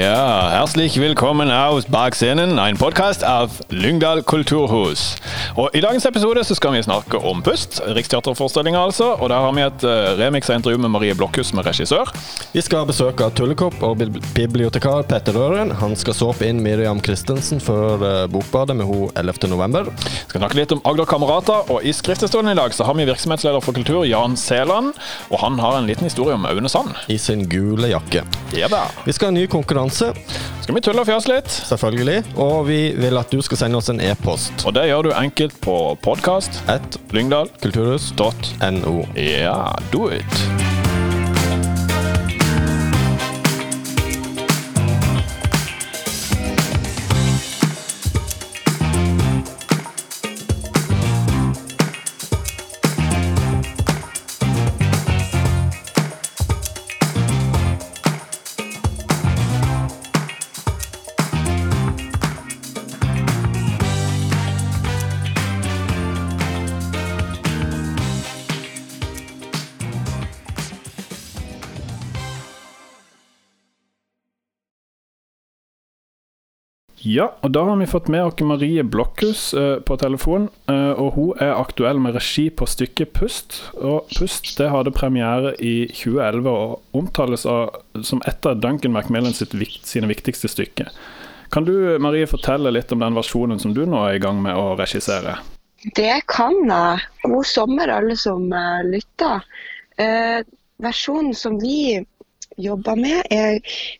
Ja, herzlich willkommen aus bak scenen, en podkast av Lyngdal kulturhus. Og I dagens episode så skal vi snakke om Pust, Riksteaterforestillinga altså. Og der har vi et uh, remix av intervju med Marie Blokhus som er regissør. Vi skal besøke Tullekopp og bibliotekar Petter Røren. Han skal såpe inn Miriam Christensen før uh, Bokbadet med henne 11.11. Skal snakke litt om Agder Kamerater, og i skriftestolen i dag så har vi virksomhetsleder for kultur Jan Sæland. Og han har en liten historie om Aune Sand. I sin gule jakke. Ja, vi skal ha en ny konkurranse. Skal vi tulle og fjase litt? Selvfølgelig. Og vi vil at du skal sende oss en e-post. Og det gjør du enkelt på podkast. Lyngdal. Kulturhus.no. Ja, do it. Ja, og da har vi fått med oss Marie Blokhus uh, på telefon. Uh, og hun er aktuell med regi på stykket 'Pust'. Og 'Pust' det hadde premiere i 2011 og omtales av, som et av Duncan Macmillan vikt, sine viktigste stykker. Kan du Marie, fortelle litt om den versjonen som du nå er i gang med å regissere? Det kan jeg. God sommer, alle som uh, lytter. versjonen som vi jobber med, er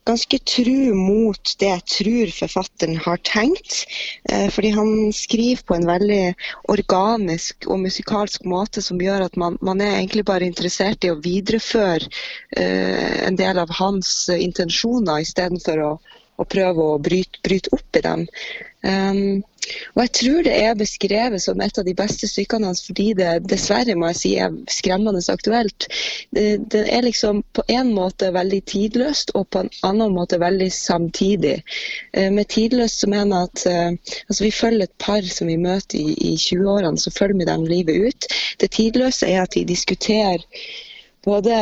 ganske tru mot det jeg tror forfatteren har tenkt. Eh, fordi han skriver på en veldig organisk og musikalsk måte som gjør at man, man er egentlig bare interessert i å videreføre uh, en del av hans intensjoner, istedenfor å, å prøve å bryte, bryte opp i dem. Um, og jeg tror det er beskrevet som et av de beste stykkene hans fordi det dessverre må jeg si er skremmende aktuelt. Det, det, er liksom på en måte veldig tidløst og på en annen måte veldig samtidig. Uh, med tidløst så mener jeg at uh, altså vi følger et par som vi møter i, i 20-årene, så følger vi dem livet ut. Det tidløse er at de diskuterer både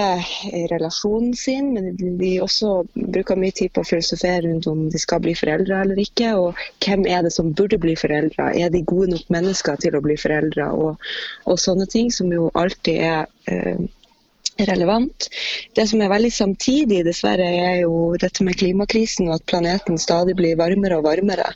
i relasjonen sin, men de også bruker mye tid på å filosofere rundt om de skal bli foreldre eller ikke. Og hvem er det som burde bli foreldre? Er de gode nok mennesker til å bli foreldre? Og, og sånne ting som jo alltid er eh, relevant. Det som er veldig samtidig, dessverre, er jo dette med klimakrisen og at planeten stadig blir varmere og varmere.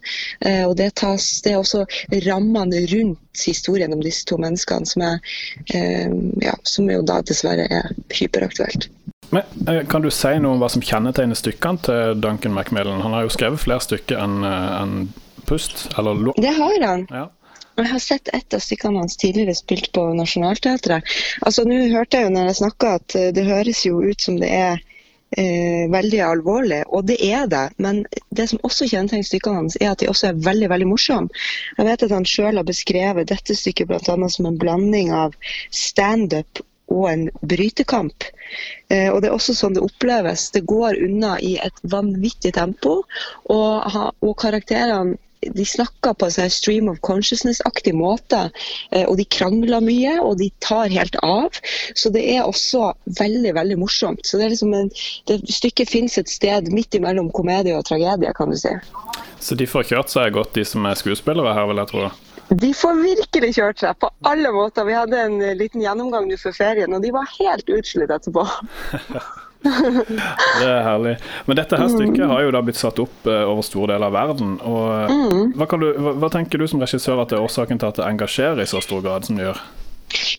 Eh, og det, tas, det er også rammene rundt historien om disse to menneskene som, er, eh, ja, som jo da dessverre er hyperaktuelt. Men, eh, kan du si noe om hva som kjennetegner stykkene til Duncan Macmillan? Han har jo skrevet flere stykker enn en Pust? Eller det har han. Ja. Jeg har sett et av stykkene hans tidligere spilt på Nationaltheatret. Altså, Nå hørte jeg jo når jeg snakka at eh, det høres jo ut som det er eh, veldig alvorlig, og det er det. Men det som også kjennetegner stykkene hans, er at de også er veldig veldig morsomme. Jeg vet at han sjøl har beskrevet dette stykket bl.a. som en blanding av standup og en brytekamp. Eh, og Det er også sånn det oppleves. Det går unna i et vanvittig tempo. Og, og karakterene de snakker på en sånn stream of consciousness-aktig måte. Eh, og de krangler mye, og de tar helt av. Så det er også veldig veldig morsomt. Så det er liksom en, det Stykket finnes et sted midt imellom komedie og tragedie, kan du si. Så de får kjørt seg godt, de som er skuespillere her, vil jeg tro? De får virkelig kjørt seg på alle måter. Vi hadde en liten gjennomgang nå før ferien, og de var helt utslitt etterpå. det er herlig. Men dette her stykket har jo da blitt satt opp uh, over store deler av verden. Og, mm. hva, du, hva, tenker du som regissør at det er årsaken til at det engasjerer i så stor grad som det gjør?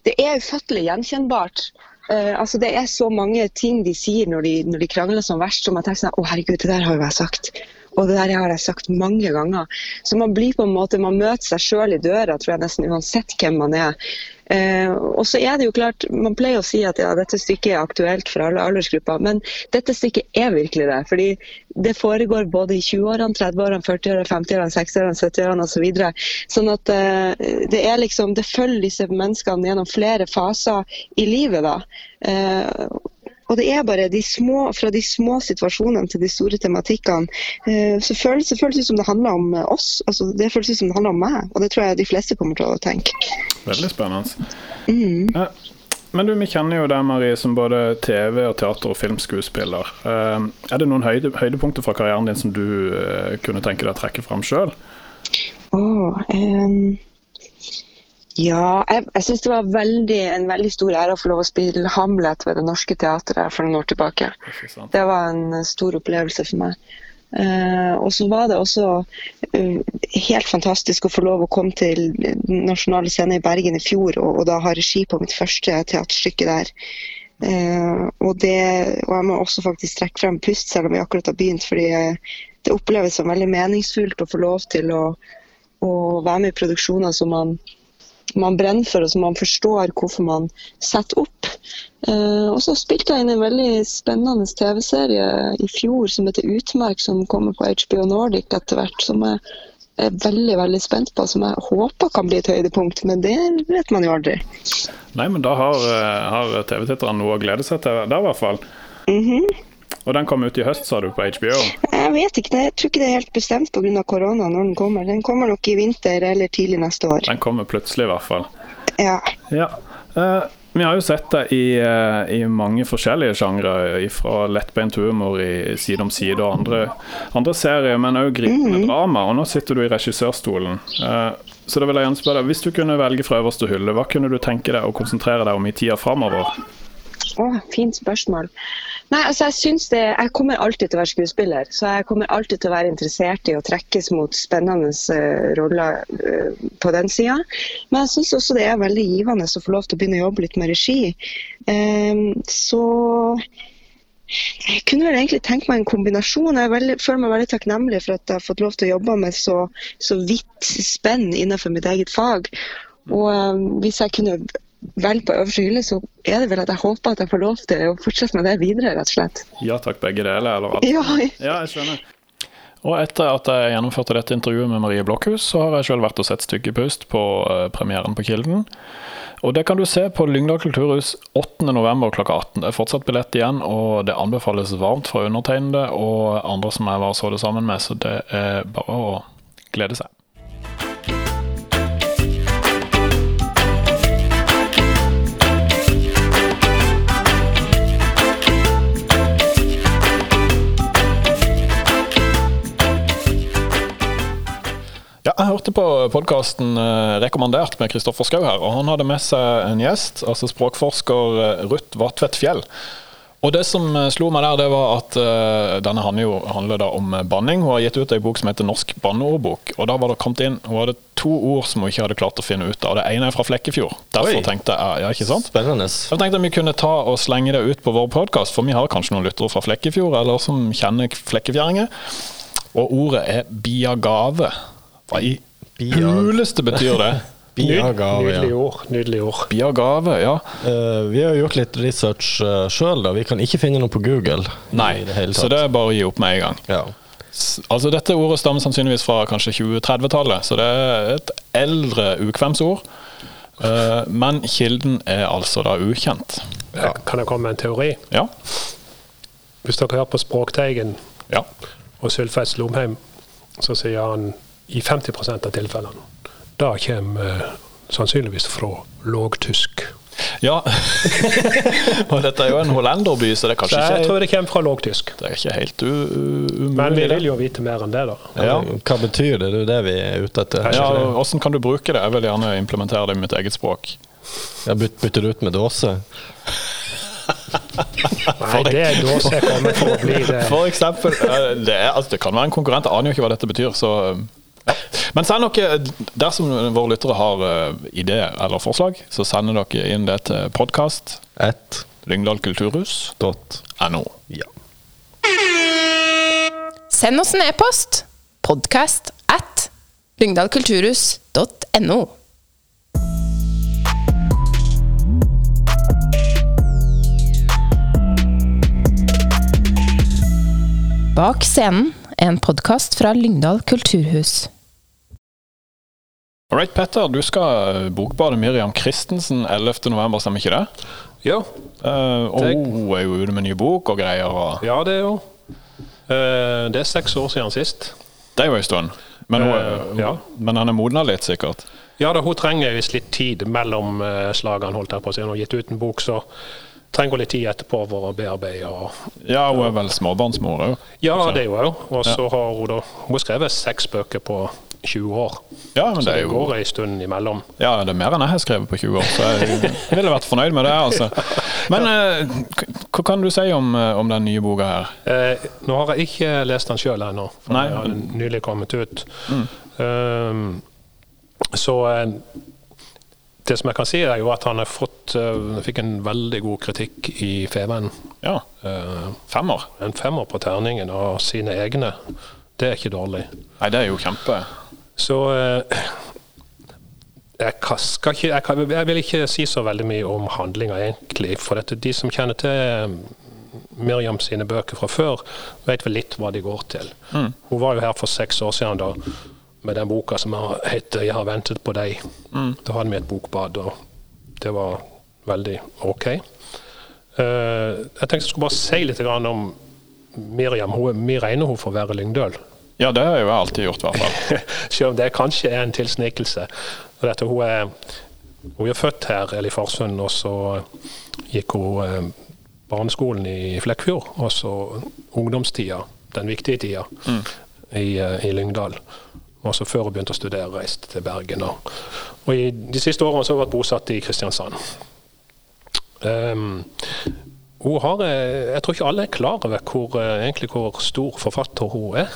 Det er ufattelig gjenkjennbart. Uh, altså Det er så mange ting de sier når de, når de krangler som verst, som jeg tenker sånn Å, herregud, det der har jo jeg sagt. Og det der har jeg sagt mange ganger. Så man blir på en måte, man møter seg sjøl i døra, tror jeg nesten uansett hvem man er. Eh, og så er det jo klart, Man pleier å si at ja, dette stykket er aktuelt for alle aldersgrupper, men dette stykket er virkelig det. fordi det foregår både i 20-årene, 30-årene, 40-årene, 50-årene, 60-årene, 70-årene osv. Så sånn at eh, det liksom, det følger disse menneskene gjennom flere faser i livet. da. Eh, og det er bare de små, fra de små situasjonene til de store tematikkene. Eh, så føles det føles som det handler om eh, oss. altså Det føles som det handler om meg, og det tror jeg de fleste kommer til å tenke. Veldig spennende. Mm. Men du, vi kjenner jo deg, Marie, som både TV- og teater- og filmskuespiller. Eh, er det noen høyde, høydepunkter fra karrieren din som du kunne tenke deg å trekke fram sjøl? Åh, ehm, ja, jeg, jeg syns det var veldig, en veldig stor ære å få lov å spille Hamlet ved Det Norske Teatret for noen år tilbake. Det var en stor opplevelse for meg. Uh, og så var det også uh, helt fantastisk å få lov å komme til Den nasjonale scenen i Bergen i fjor og, og da ha regi på mitt første teaterstykke der. Uh, og, det, og jeg må også faktisk trekke frem Pust, selv om vi akkurat har begynt. fordi eh, det oppleves som veldig meningsfullt å få lov til å, å være med i produksjoner som man man brenner for, og som man forstår hvorfor man setter opp. Eh, og så spilte jeg inn en veldig spennende TV-serie i fjor som heter Utmerk, som kommer på HBO Nordic etter hvert. Som jeg er veldig veldig spent på, som jeg håper kan bli et høydepunkt. Men det vet man jo aldri. Nei, men da har, eh, har TV-titterne noe å glede seg til der, i hvert fall. Og den kom ut i høst, sa du, på HBO? Jeg vet ikke, jeg tror ikke det er helt bestemt pga. korona når den kommer. Den kommer nok i vinter eller tidlig neste år. Den kommer plutselig, i hvert fall. Ja. Ja. Uh, vi har jo sett det i, eh, i mange forskjellige sjangre, fra lettbeint humor i Side om side og andre, andre serier, men òg gripende drama. Og nå sitter du i regissørstolen. Uh, så da vil jeg gjerne spørre deg, hvis du kunne velge fra øverste hylle, hva kunne du tenke deg å konsentrere deg om i tida framover? Å, fint spørsmål. Nei, altså jeg synes det, jeg kommer alltid til å være skuespiller, så jeg kommer alltid til å være interessert i å trekkes mot spennende uh, roller uh, på den sida. Men jeg syns også det er veldig givende å få lov til å begynne å jobbe litt med regi. Um, så jeg kunne vel egentlig tenkt meg en kombinasjon. Jeg veldig, føler meg veldig takknemlig for at jeg har fått lov til å jobbe med så, så vidt spenn innenfor mitt eget fag. Og um, hvis jeg kunne velge på øverste hylle, så er det vel at jeg håper at jeg får lov til å fortsette med det videre, rett og slett. Ja takk, begge deler, eller alt? Ja, Ja, jeg skjønner. Og etter at jeg gjennomførte dette intervjuet med Marie Blokhus, så har jeg selv vært og sett stykket Pust på eh, premieren på Kilden. Og det kan du se på Lyngdal kulturhus 8.11. klokka 18. Det er fortsatt billett igjen, og det anbefales varmt fra undertegnede og andre som jeg var så det sammen med, så det er bare å glede seg. Hørte på podkasten Rekommandert med Kristoffer Schou her, og han hadde med seg en gjest, altså språkforsker eh, Ruth Vatvedt Fjell. Og det som eh, slo meg der, det var at uh, denne handler, jo, handler da om banning. Hun har gitt ut ei bok som heter Norsk banneordbok, og da var det kommet inn Hun hadde to ord som hun ikke hadde klart å finne ut av. Det ene er fra Flekkefjord. Derfor Oi. tenkte jeg, ja, ikke sant? Spennende. Jeg tenkte vi kunne ta og slenge det ut på vår podkast, for vi har kanskje noen lyttere fra Flekkefjord, eller som kjenner flekkefjæringer. Og ordet er biagave. Hva i huleste betyr det? Biagave, Nydelig ja. ord. Nydelig ord. Biagave, ja. Uh, vi har gjort litt research uh, sjøl, da. Vi kan ikke finne noe på Google. Nei, i det hele så det er bare å gi opp med en gang. Ja. Altså Dette ordet stammer sannsynligvis fra kanskje 2030-tallet, så det er et eldre ukvemsord. Uh, men kilden er altså da ukjent. Ja. Kan jeg komme med en teori? Ja. Hvis dere hører på Språkteigen ja. og Sylfest Lomheim, så sier han i 50 av tilfellene da kommer eh, sannsynligvis fra lågtysk. Ja. og dette er jo en hollenderby, så det er kanskje ikke jeg tror det kommer fra lågtysk. det er ikke helt u u Men vi vil jo vite mer enn det, da. Ja. Hva betyr det? Det er det vi er ute etter. Ja, det. Hvordan kan du bruke det? Jeg vil gjerne implementere det i mitt eget språk. Ja, byt, bytter du ut med dåse? Nei, det er da som jeg kommer for å bli det. For eksempel, eh, det, er, altså, det kan være en konkurrent, jeg aner jo ikke hva dette betyr. Så, ja. Men send dere, dersom våre lyttere har uh, ideer eller forslag, så sender dere inn det til podkast At lyngdalkulturhus.no. Ja. Send oss en e-post. Podcast at lyngdalkulturhus.no. Bak scenen, en podkast fra Lyngdal kulturhus. All right, Petter, du skal bokbade Miriam Christensen 11.11., stemmer ikke det? Ja, Uh, og Det- hun er jo ute med ny bok og greier. Og ja det er jo Uh, Det er seks år siden sist. det er jo en stund. Men, hun, uh, ja. men han er modna litt, sikkert. Ja da, hun trenger visst litt tid mellom eh, slagene, holdt jeg på å si. Hun har gitt ut en bok, så trenger litt tid etterpå for å bearbeide. Og, Ja, hun er vel småbarnsmor òg. ja, det er hun òg. Og så har hun da Hun har skrevet seks bøker på 20 år. Ja, men Så det det jo går ei stund imellom. Ja, det er mer enn jeg har skrevet på 20 år, så jeg ville vært fornøyd med det. altså. Men eh, hva kan du si om, eh, om den nye boka her? Eh, nå har jeg ikke lest den sjøl ennå, for Nei. den har nylig kommet ut. Ehm, så eh, det som jeg kan si, er jo at han har fått eh, fikk en veldig god kritikk i Fevennen. Ja, Eh, femmer? en femmer på terningen av sine egne. Det er ikke dårlig. Nei, det er jo kjempe. Så eh, jeg, ikke, jeg, jeg vil ikke si så veldig mye om handlinga, egentlig. For dette, de som kjenner til Miriam sine bøker fra før, vet vel litt hva de går til. Hun var jo her for seks år siden da, med den boka som heter 'Jeg har ventet på deg'. Da hadde vi et bokbad, og det var veldig OK. Uh, jeg tenkte jeg skulle bare si litt om Miriam. Hun, vi regner hun for å være Lyngdøl. Ja, det har jeg jo alltid gjort, i hvert fall. Selv om det kanskje er en tilsnikelse. Dette, hun, er, hun er født her, eller i Farsund, og så gikk hun eh, barneskolen i Flekkfjord. Og så ungdomstida, den viktige tida, i, eh, i Lyngdal. Og så før hun begynte å studere, reiste til Bergen. Og, og i de siste årene så har hun vært bosatt i Kristiansand. Um, hun har, eh, jeg tror ikke alle er klar over hvor, eh, egentlig hvor stor forfatter hun er.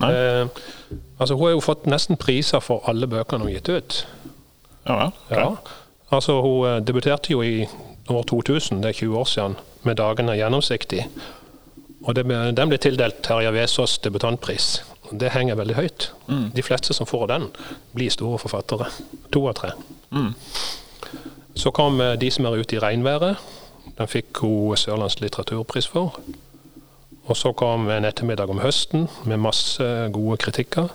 Uh, altså Hun har jo fått nesten priser for alle bøkene hun har gitt ut. Ja vel. Ja. Altså Hun eh, debuterte jo i år 2000, det er 20 år siden, med 'Dagene gjennomsiktig'. Og det, Den ble tildelt Terje Vesaas debutantpris. Det henger veldig høyt. De fleste som får den, blir store forfattere. To av tre. Så kom eh, 'De som er ute i regnværet'. Den fikk hun Sørlands litteraturpris for. Og så kom en ettermiddag om høsten med masse gode kritikker.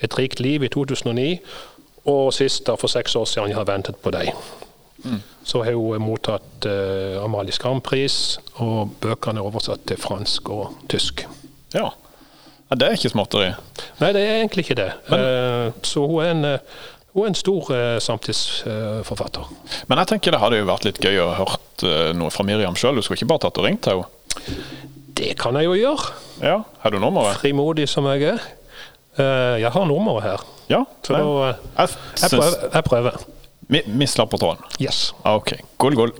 Et rikt liv i 2009. Og sist, da for seks år siden, 'Jeg har ventet på deg'. Så har hun mottatt uh, Amalie Skram-pris, og bøkene er oversatt til fransk og tysk. Ja. Ja. Det er ikke småtteri. Nei, det er egentlig ikke det. Eh, så hun er en, eh, hun er en stor uh, samtidsforfatter. Men jeg tenker det hadde jo vært litt gøy å hørt eh, noe fra Miriam sjøl. Du skulle ikke bare tatt og ringt til henne? det kan jeg jo gjøre, Ja, har du nummeret? frimodig som jeg er. Eh, jeg har nummeret her, Ja. så da, eh, Jeg jeg, prøver, vi, vi slapp tråden. Yes. Ah, OK. Gull, gull.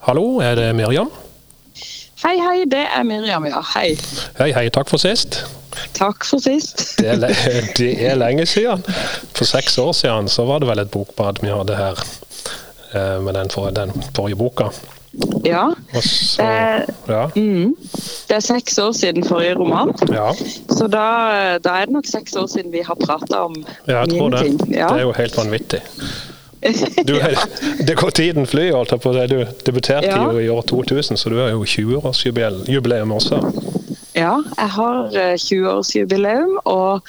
Hallo, er det Miriam? Hei, hei, det er Miriam, ja. Hei. Hei, hei, takk for sist. Takk for sist. Det er, det er lenge siden. For seks år siden så var det vel et bokbad vi hadde her eh, med den, for, den forrige boka. Ja. Så, Det, ja, mm, det er seks år siden forrige roman, ja, så da, da er det nok seks år siden vi har prata om ja, jeg tror det. ting. Ja. Det er jo helt vanvittig. Du, det går tiden fly, holdt jeg på det. Du debuterte Ja. jo i år 2000, så du har jo 20-årsjubileum også. ja, jeg har eh, 20-årsjubileum, og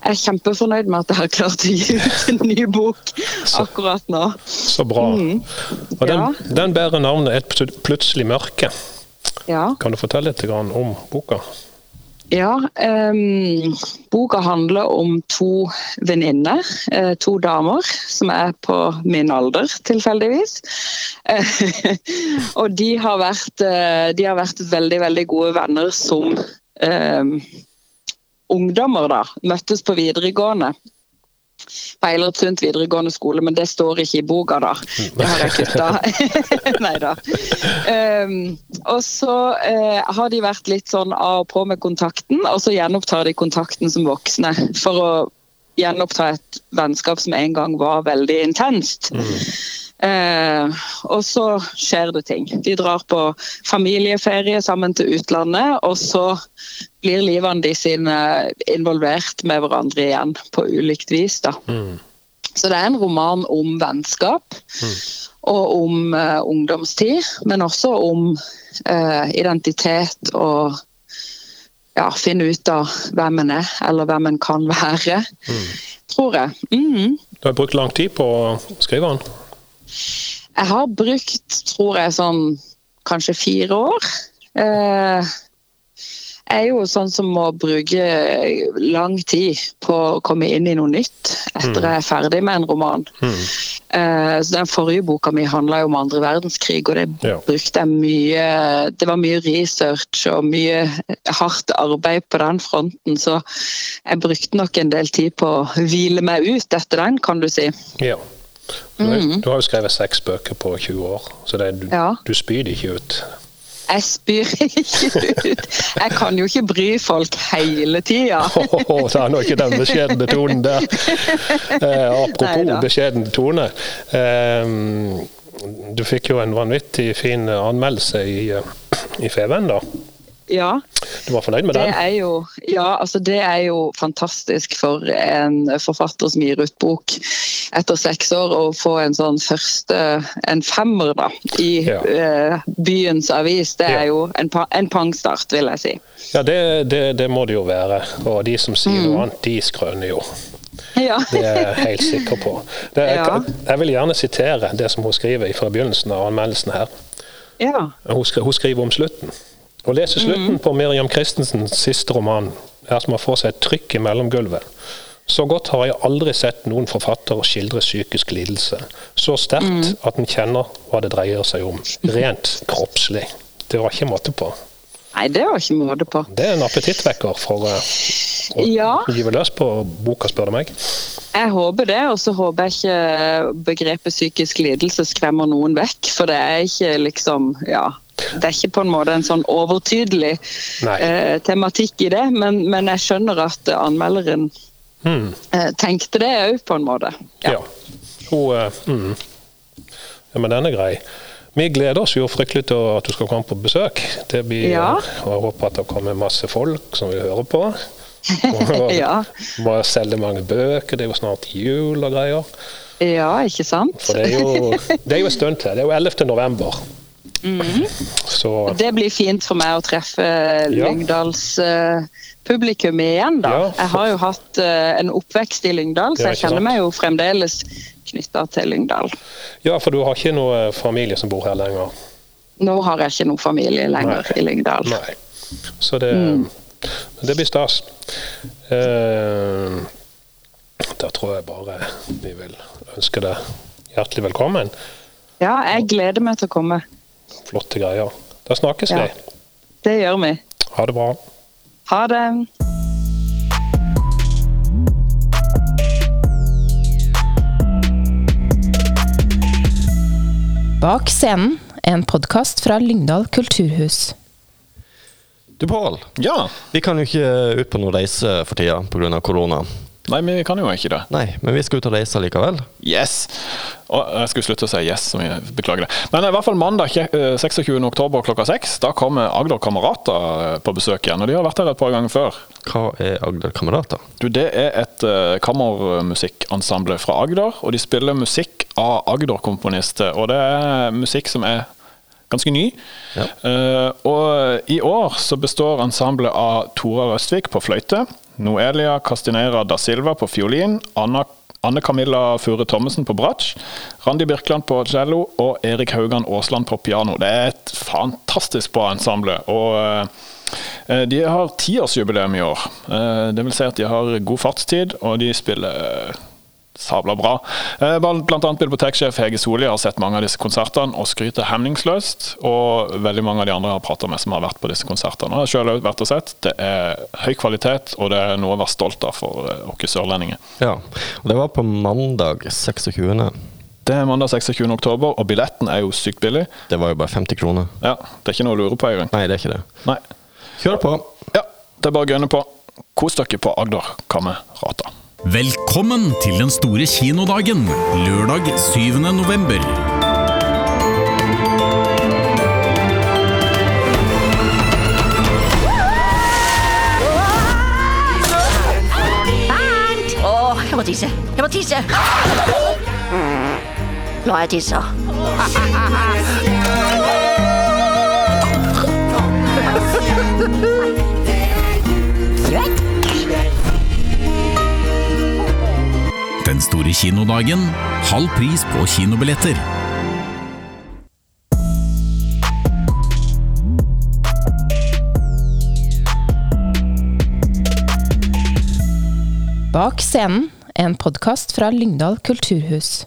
jeg er kjempefornøyd med at jeg har klart å gi ut en ny bok akkurat nå. Så bra. Mm. Og den, Ja. den bærer navnet 'Et plutselig mørke'. Ja. Kan du fortelle litt om boka? Ja, um, boka handler om to venninner, eh, to damer, som er på min alder, tilfeldigvis. Og de har, vært, eh, de har vært veldig, veldig gode venner som um, ungdommer, da. Møttes på videregående. På Eilertsundt videregående skole, men det står ikke i boka, da. Det har jeg kutta. Nei da. Um, og så uh, har de vært litt sånn av og på med kontakten, og så gjenopptar de kontakten som voksne. For å gjenoppta et vennskap som en gang var veldig intenst. Eh, og så skjer det ting. De drar på familieferie sammen til utlandet, og så blir livene de sine involvert med hverandre igjen på ulikt vis. da. Så det er en roman om vennskap og om eh, ungdomstid, men også om eh, identitet og ja, finne ut av hvem en er, eller hvem en kan være, tror jeg. Mm. Du har brukt lang tid på å skrive den. Jeg har brukt, tror jeg, sånn kanskje fire år. Eh, jeg er jo sånn som må bruke lang tid på å komme inn i noe nytt etter jeg er ferdig med en roman. Eh, så Den forrige boka mi handla om andre verdenskrig, og det Ja. brukte jeg mye Det var mye research og mye hardt arbeid på den fronten, så jeg brukte nok en del tid på å hvile meg ut etter den, kan du si. Ja. Du, har, du har jo skrevet seks bøker på 20 år, så det, du, Ja. du spyr det ikke ut. Jeg spyr ikke ut. Jeg kan jo ikke bry folk hele tida. Oh, ta nå ikke den beskjedne tonen der. Eh, apropos beskjeden tone. Eh, du fikk jo en vanvittig fin anmeldelse i, eh, i Feven, da. Ja. Du var fornøyd med Det den? er jo, ja, altså det er jo fantastisk for en forfatter som gir ut bok etter seks år, å få en sånn første en femmer da, i Ja. uh, byens avis. Det er Ja. jo en, en pangstart, vil jeg si. Ja, det, det, det må det jo være. Og de som sier noe annet, de skrøner jo. Ja. Det er jeg helt sikker på. Det, jeg, jeg vil gjerne sitere det som hun skriver fra begynnelsen av anmeldelsen her. ja. Hun, hun skriver om slutten. Å lese slutten på Miriam Christensens siste roman er som å få seg et trykk i mellomgulvet. Så godt har jeg aldri sett noen forfatter skildre psykisk lidelse. Så sterkt at en kjenner hva det dreier seg om. Rent kroppslig. Det var ikke måte på. Nei, det var ikke måte på. Det er en appetittvekker for eh, å Ja. gyve løs på boka, spør du meg. Jeg håper det, og så håper jeg ikke begrepet psykisk lidelse skremmer noen vekk. For det er ikke liksom Ja. Det er ikke på en måte en sånn overtydelig eh, tematikk i det, men, men jeg skjønner at eh, anmelderen Hmm. eh, tenkte det òg, på en måte. Ja. Hun, eh, mm. ja, men den er grei. Vi gleder oss jo fryktelig til at du skal komme på besøk. Det blir, Ja. og Jeg håper at det kommer masse folk som vil høre på. Og Ja. Må selge mange bøker, det er jo snart jul og greier. Ja, ikke sant? For det er jo, det er jo en stund til. Det er jo 11. november. Mhm. Så Det blir fint for meg å treffe Lyngdals uh, publikum igjen, da. Ja, Jeg har jo hatt uh, en oppvekst i Lyngdal, så jeg kjenner sant. meg jo fremdeles knytta til Lyngdal. Ja, for du har ikke noe familie som bor her lenger? Nå har jeg ikke noen familie lenger Nei. i Lyngdal. Nei. Så det, Mm. det blir stas. Uh, da tror jeg bare vi vil ønske deg hjertelig velkommen. Ja, jeg gleder meg til å komme. Flotte greier. Da snakkes Ja. vi. Det gjør vi. Ha det bra. Ha det. Bak scenen, en podkast fra Lyngdal kulturhus. Du Pål, Ja. vi kan jo ikke ut på noen reise for tida pga. korona. Nei, men vi kan jo ikke det. Nei, men vi skal ut og reise likevel. Yes! Og jeg skulle slutte å si yes, så jeg beklager det. Men i hvert fall mandag kje- eh, 26. oktober klokka seks, da kommer Agder Kamerater eh, på besøk igjen. Og de har vært her et par ganger før. Hva er Agder Kamerater? Du, Det er et uh, kammermusikkensemble fra Agder, og de spiller musikk av Agder-komponister. Og det er musikk som er ganske ny. Ja. Uh, og i år så består ensemblet av Tora Røstvik på fløyte, Noelia Castineira da Silva på fiolin, Anna Anne Camilla Fure Thommessen på bratsj, Randi Birkeland på cello og Erik Haugan Aasland på piano. Det er et fantastisk bra ensemble. og eh, de har tiårsjubileum i år. Eh, Det vil si at de har god fartstid, og de spiller eh, sabla bra. Eh, blant annet biblioteksjef Hege Soli har sett mange av disse konsertene og skryter hemningsløst. Og veldig mange av de andre jeg har prata med som har vært på disse konsertene. Og har selv vært og sett. Det er høy kvalitet, og det er noe å være stolt av for eh, oss sørlendinger. Ja, og det var på mandag 26. Det er mandag 26. oktober, og billetten er jo sykt billig. Det var jo bare 50 kroner. Ja, Det er ikke noe å lure på engang. Nei, det er ikke det. Nei. Kjør på. Ja, det er bare å gønne på. Kos dere på Agder Kamerata. Velkommen til den store kinodagen, lørdag 7. november. Bernt! Åh, jeg må tisse. Jeg må tisse. Nå har jeg tissa. store kinodagen. Halv pris på kinobilletter. Bak scenen, en podkast fra Lyngdal kulturhus.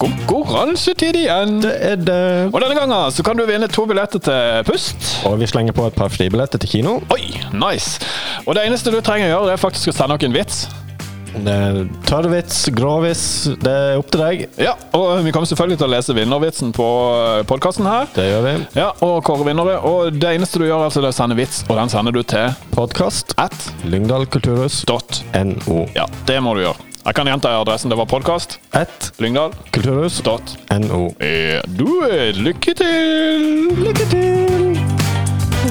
Konkurransetid igjen! Det er det. Og denne gangen så kan du vinne to billetter til Pust. Og vi slenger på et par fribilletter til kino. Oi, nice! Og det eneste du trenger å gjøre, det er faktisk å sende noen vits. Det er Tørrvits, gråvits, det er opp til deg. Ja, og vi kommer selvfølgelig til å lese vinnervitsen på podkasten her. Det gjør vi. Ja, og kåre vinnere. Og det eneste du gjør, altså, er å sende vits, og den sender du til Podkast at lyngdalkulturhus.no. Ja, det må du gjøre. Jeg kan gjenta adressen. Det var podkast. At Lyngdal. er Dot. Eh, Do it! Lykke til! Lykke til!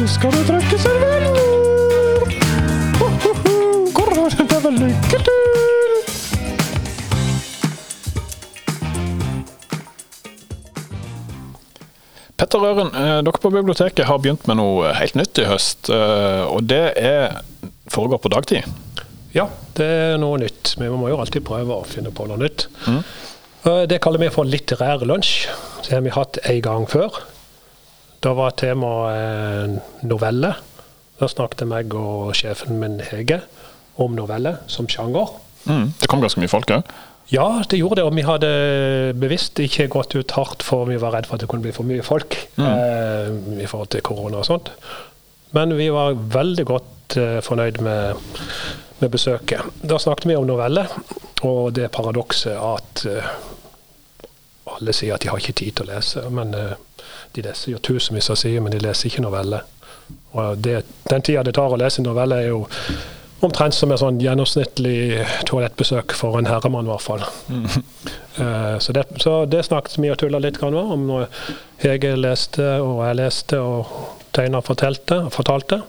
Nå skal du trekke serveringen. Hvordan det var lykke til! Petter Øren, eh, dere på biblioteket har begynt med noe helt nytt i høst. eh, Og det er foregår på dagtid. Ja, det er noe nytt. Vi må jo alltid prøve å finne på noe nytt. Mm. Det kaller vi for litterær lunsj. Det har vi hatt en gang før. Da var temaet eh, novelle. Da snakket jeg og sjefen min Hege om novelle som sjanger. Mm. Det kom ganske mye folk òg. Ja, det gjorde det, og vi hadde bevisst ikke gått ut hardt for vi var redd for at det kunne bli for mye folk eh, i forhold til korona og sånt. Men vi var veldig godt eh, fornøyd med, med besøket. Da snakket vi om novelle, og det paradokset at eh, alle sier at de har ikke tid til å lese, men eh, de leser jo tusenvis av sider, men de leser ikke novelle. Og det, den tida det tar å lese en novelle, er jo omtrent som et sånn gjennomsnittlig toalettbesøk for en herremann, i hvert fall. Eh, så, det, så det snakket vi og tulla litt grann om når Hege leste og jeg leste og tegna fortalte, fortalte.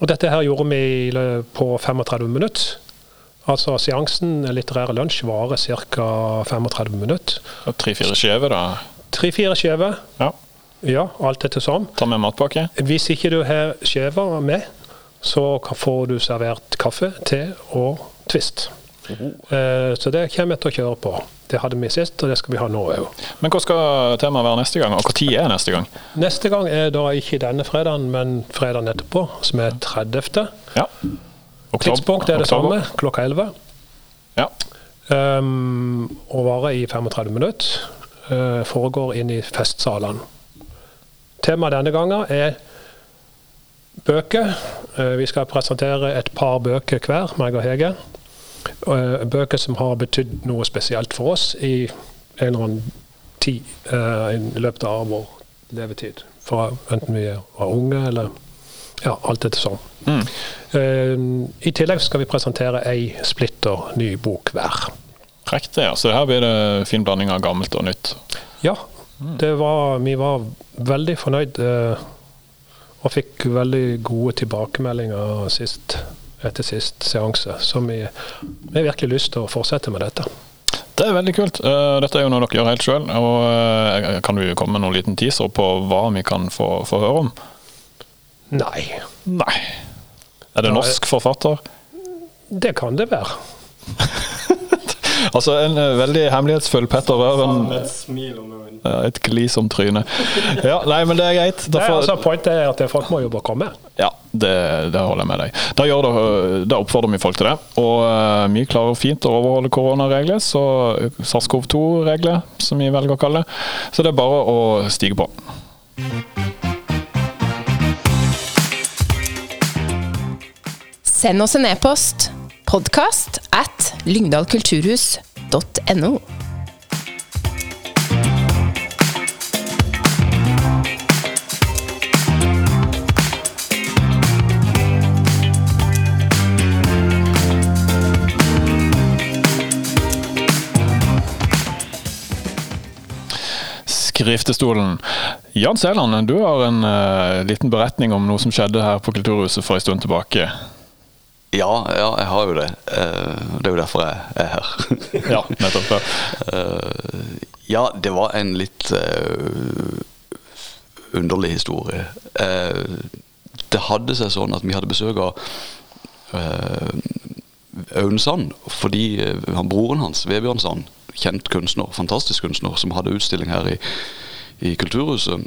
Og dette her gjorde vi på 35 minutter. Altså seansen litterære lunsj varer ca. 35 minutter. Tre-fire skjeve, da. Tre-fire skjever. Ja. Ja, alt etter sånn. Ta med matpakke. Hvis ikke du har skjever med, så får du servert kaffe, te og Twist. Eh, Så det kommer jeg til å kjøre på. Det hadde vi sist, og det skal vi ha nå òg. Men hva skal temaet være neste gang, og når er neste gang? Neste gang er da ikke denne fredagen, men fredagen etterpå, som er 30. Ja. Oktober- Tidspunkt er det oktober. samme, klokka 11. Ja. Um, og varer i 35 minutter. Uh, foregår inn i festsalene. Temaet denne gangen er bøker. Uh, vi skal presentere et par bøker hver, meg og Hege. Uh, bøker som har betydd noe spesielt for oss i en eller annen tid uh, i løpet av vår levetid. Fra enten vi var unge eller ja, alt etter sånn. Uh, I tillegg skal vi presentere ei splitter ny bok hver. Riktig, ja. Så her blir det fin blanding av gammelt og nytt. Ja, det var, vi var veldig fornøyd uh, og fikk veldig gode tilbakemeldinger sist, etter sist seanse. Så vi har virkelig lyst til å fortsette med dette. Det er veldig kult. Eh, Dette er jo noe dere gjør helt sjøl. Kan du komme med noen liten teaser på hva vi kan få, få høre om? Nei, Nei. Er det Nei. norsk forfatter? det kan det være. Altså en eh, veldig hemmelighetsfull Petter Røren. Ja, Et glis om trynet. Ja, nei, men det er greit. Nei, Derfor, altså, Poenget er at folk må jobbe og komme. ja, det, det holder jeg med deg. Da, gjør det, da oppfordrer vi folk til det. Og uh, vi klarer fint å overholde koronaregler, så SARS-CoV-2-regler, som vi velger å kalle det. Så det er bare å stige på. Send oss en e-post. Podkast at lyngdalkulturhus.no. Skriftestolen. Jan Sæland, du har en uh, liten beretning om noe som skjedde her på Kulturhuset for en stund tilbake. Ja, ja, jeg har jo det. Eh, Det er jo derfor jeg er her. Ja, nettopp. Ja. Eh, Ja, det var en litt eh, underlig historie. Det hadde seg sånn at vi hadde besøk av Aune Sand, fordi han, broren hans, Vebjørn Sand, kjent kunstner, fantastisk kunstner, som hadde utstilling her i, i Kulturhuset.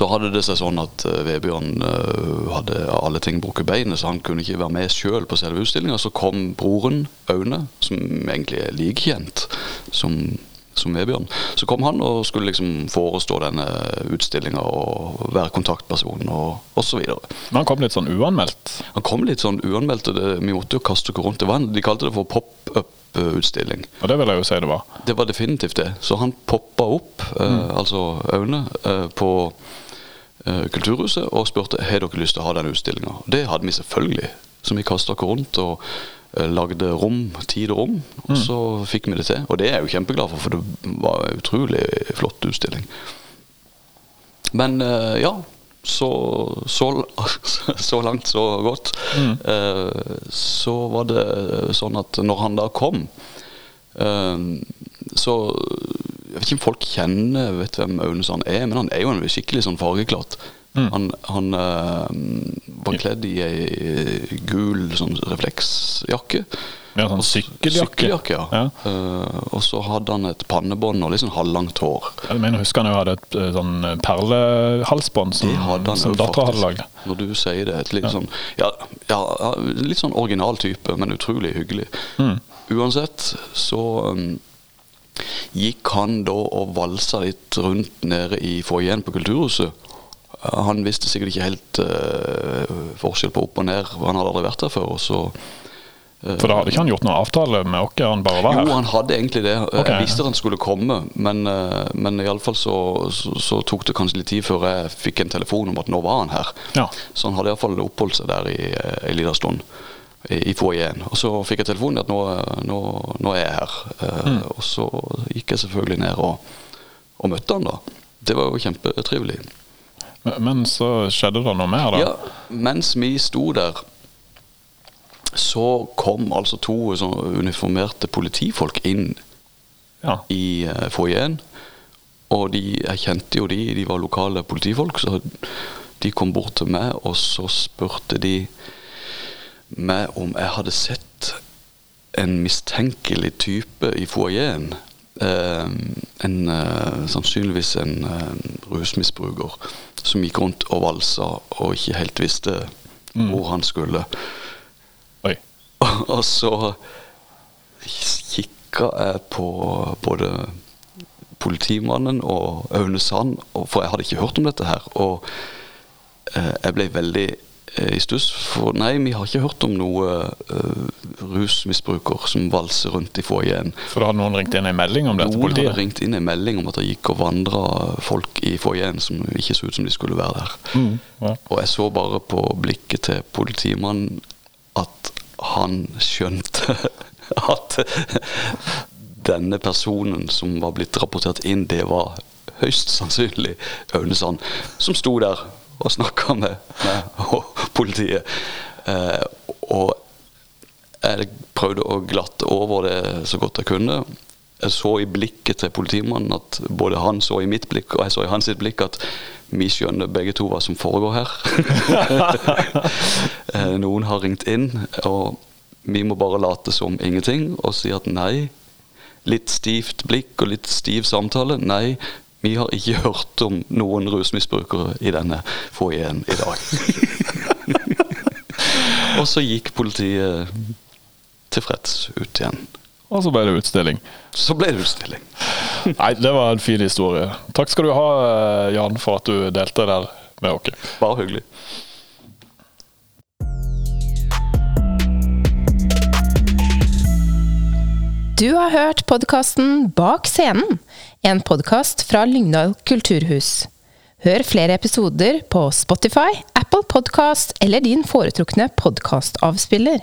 Så hadde det seg sånn at uh, Vebjørn uh, hadde alle ting brukket beinet, så han kunne ikke være med sjøl på selve utstillinga. Så kom broren Aune, som egentlig er likekjent som, som Vebjørn. Så kom han og skulle liksom forestå denne utstillinga og være kontaktperson og osv. Men han kom litt sånn uanmeldt? Han kom litt sånn uanmeldt, og det, vi måtte jo kaste oss rundt. Det var en, de kalte det for pop-up-utstilling. Og det vil jeg jo si det var. Det var definitivt det. Så han poppa opp, eh, altså Aune, eh, på eh, Kulturhuset og spurte har dere lyst til å ha den utstillinga. Det hadde vi selvfølgelig. Så vi kasta oss rundt og eh, lagde rom, tid og rom. Og så fikk vi det til. Og det er jeg jo kjempeglad for, for det var en utrolig flott utstilling. Men eh, ja, så, så, så langt, så godt. Mm. så var det sånn at når han da kom, eh, så Jeg vet ikke om folk kjenner vet hvem Aune Sand er, men han er jo en skikkelig sånn fargeklatt. Han, han øh, var kledd i ei gul sånn refleksjakke. Ja, sånn sykkeljakke. Sykkeljakke, ja. Ja. Uh, og så hadde han et pannebånd og litt sånn halvlangt hår. Jeg mener, husker han jo hadde et eh, sånn perlehalsbånd som, som dattera hadde lagd. Når du sier det. Et litt, sånn, ja, ja, ja, litt sånn original type, men utrolig hyggelig. Uansett så um, gikk han da og valsa litt rundt nede i foajeen på Kulturhuset. Uh, Han visste sikkert ikke helt uh, forskjell på opp og ned, han hadde aldri vært der før. Og så For da hadde ikke han gjort noen avtale med oss, han bare var jo, her? han hadde egentlig det. Okay. Jeg visste at han skulle komme, men, uh, men iallfall så, så, så tok det kanskje litt tid før jeg fikk en telefon om at nå var han her. Ja. Så han hadde iallfall oppholdt seg der i ei lita stund i, foajeen. Og så fikk jeg telefonen at nå, nå, nå er jeg her. Eh, Mm. Og så gikk jeg selvfølgelig ned og, og møtte han da. Det var jo kjempetrivelig. Men- Men så skjedde det noe mer, da? Ja, mens vi sto der, så kom altså to uniformerte politifolk inn Ja. i uh, foajeen. Og de, jeg kjente jo de, de var lokale politifolk, så de kom bort til meg, og så spurte de meg om jeg hadde sett en mistenkelig type i foajeen. Eh, en, eh, sannsynligvis en eh, rusmisbruker som gikk rundt og valsa og ikke helt visste hvor han skulle. Oi. Og så kikka jeg på både politimannen og Aune Sand, for jeg hadde ikke hørt om dette her. Og eh, jeg ble veldig i stuss, for nei, vi har ikke hørt om noe uh, rusmisbruker som valser rundt i foajeen. For da hadde noen ringt inn en melding om det til Noen hadde ringt inn en melding om at det gikk og vandra folk i foajeen som ikke så ut som de skulle være der. Mm, ja. Og jeg så bare på blikket til politimannen at han skjønte at denne personen som var blitt rapportert inn, det var høyst sannsynlig Aune Sand, som sto der og snakka med, med politiet. Eh, og jeg prøvde å glatte over det så godt jeg kunne. Jeg så i blikket til politimannen at både han så i mitt blikk, og jeg så i hans blikk at vi skjønner begge to hva som foregår her. Eh, Noen har ringt inn, og vi må bare late som ingenting og si at nei. Litt stivt blikk og litt stiv samtale. Nei, vi har ikke hørt om noen rusmisbrukere i denne foajeen i dag. og så gikk politiet tilfreds ut igjen. Og så ble det utstilling. Så ble det utstilling. Nei, det var en fin historie. Takk skal du ha, eh, Jan, for at du delte der med oss. Bare hyggelig. Du har hørt podkasten Bak scenen, en podkast fra Lyngdal kulturhus. Hør flere episoder på Spotify, Apple Podkast eller din foretrukne podkastavspiller.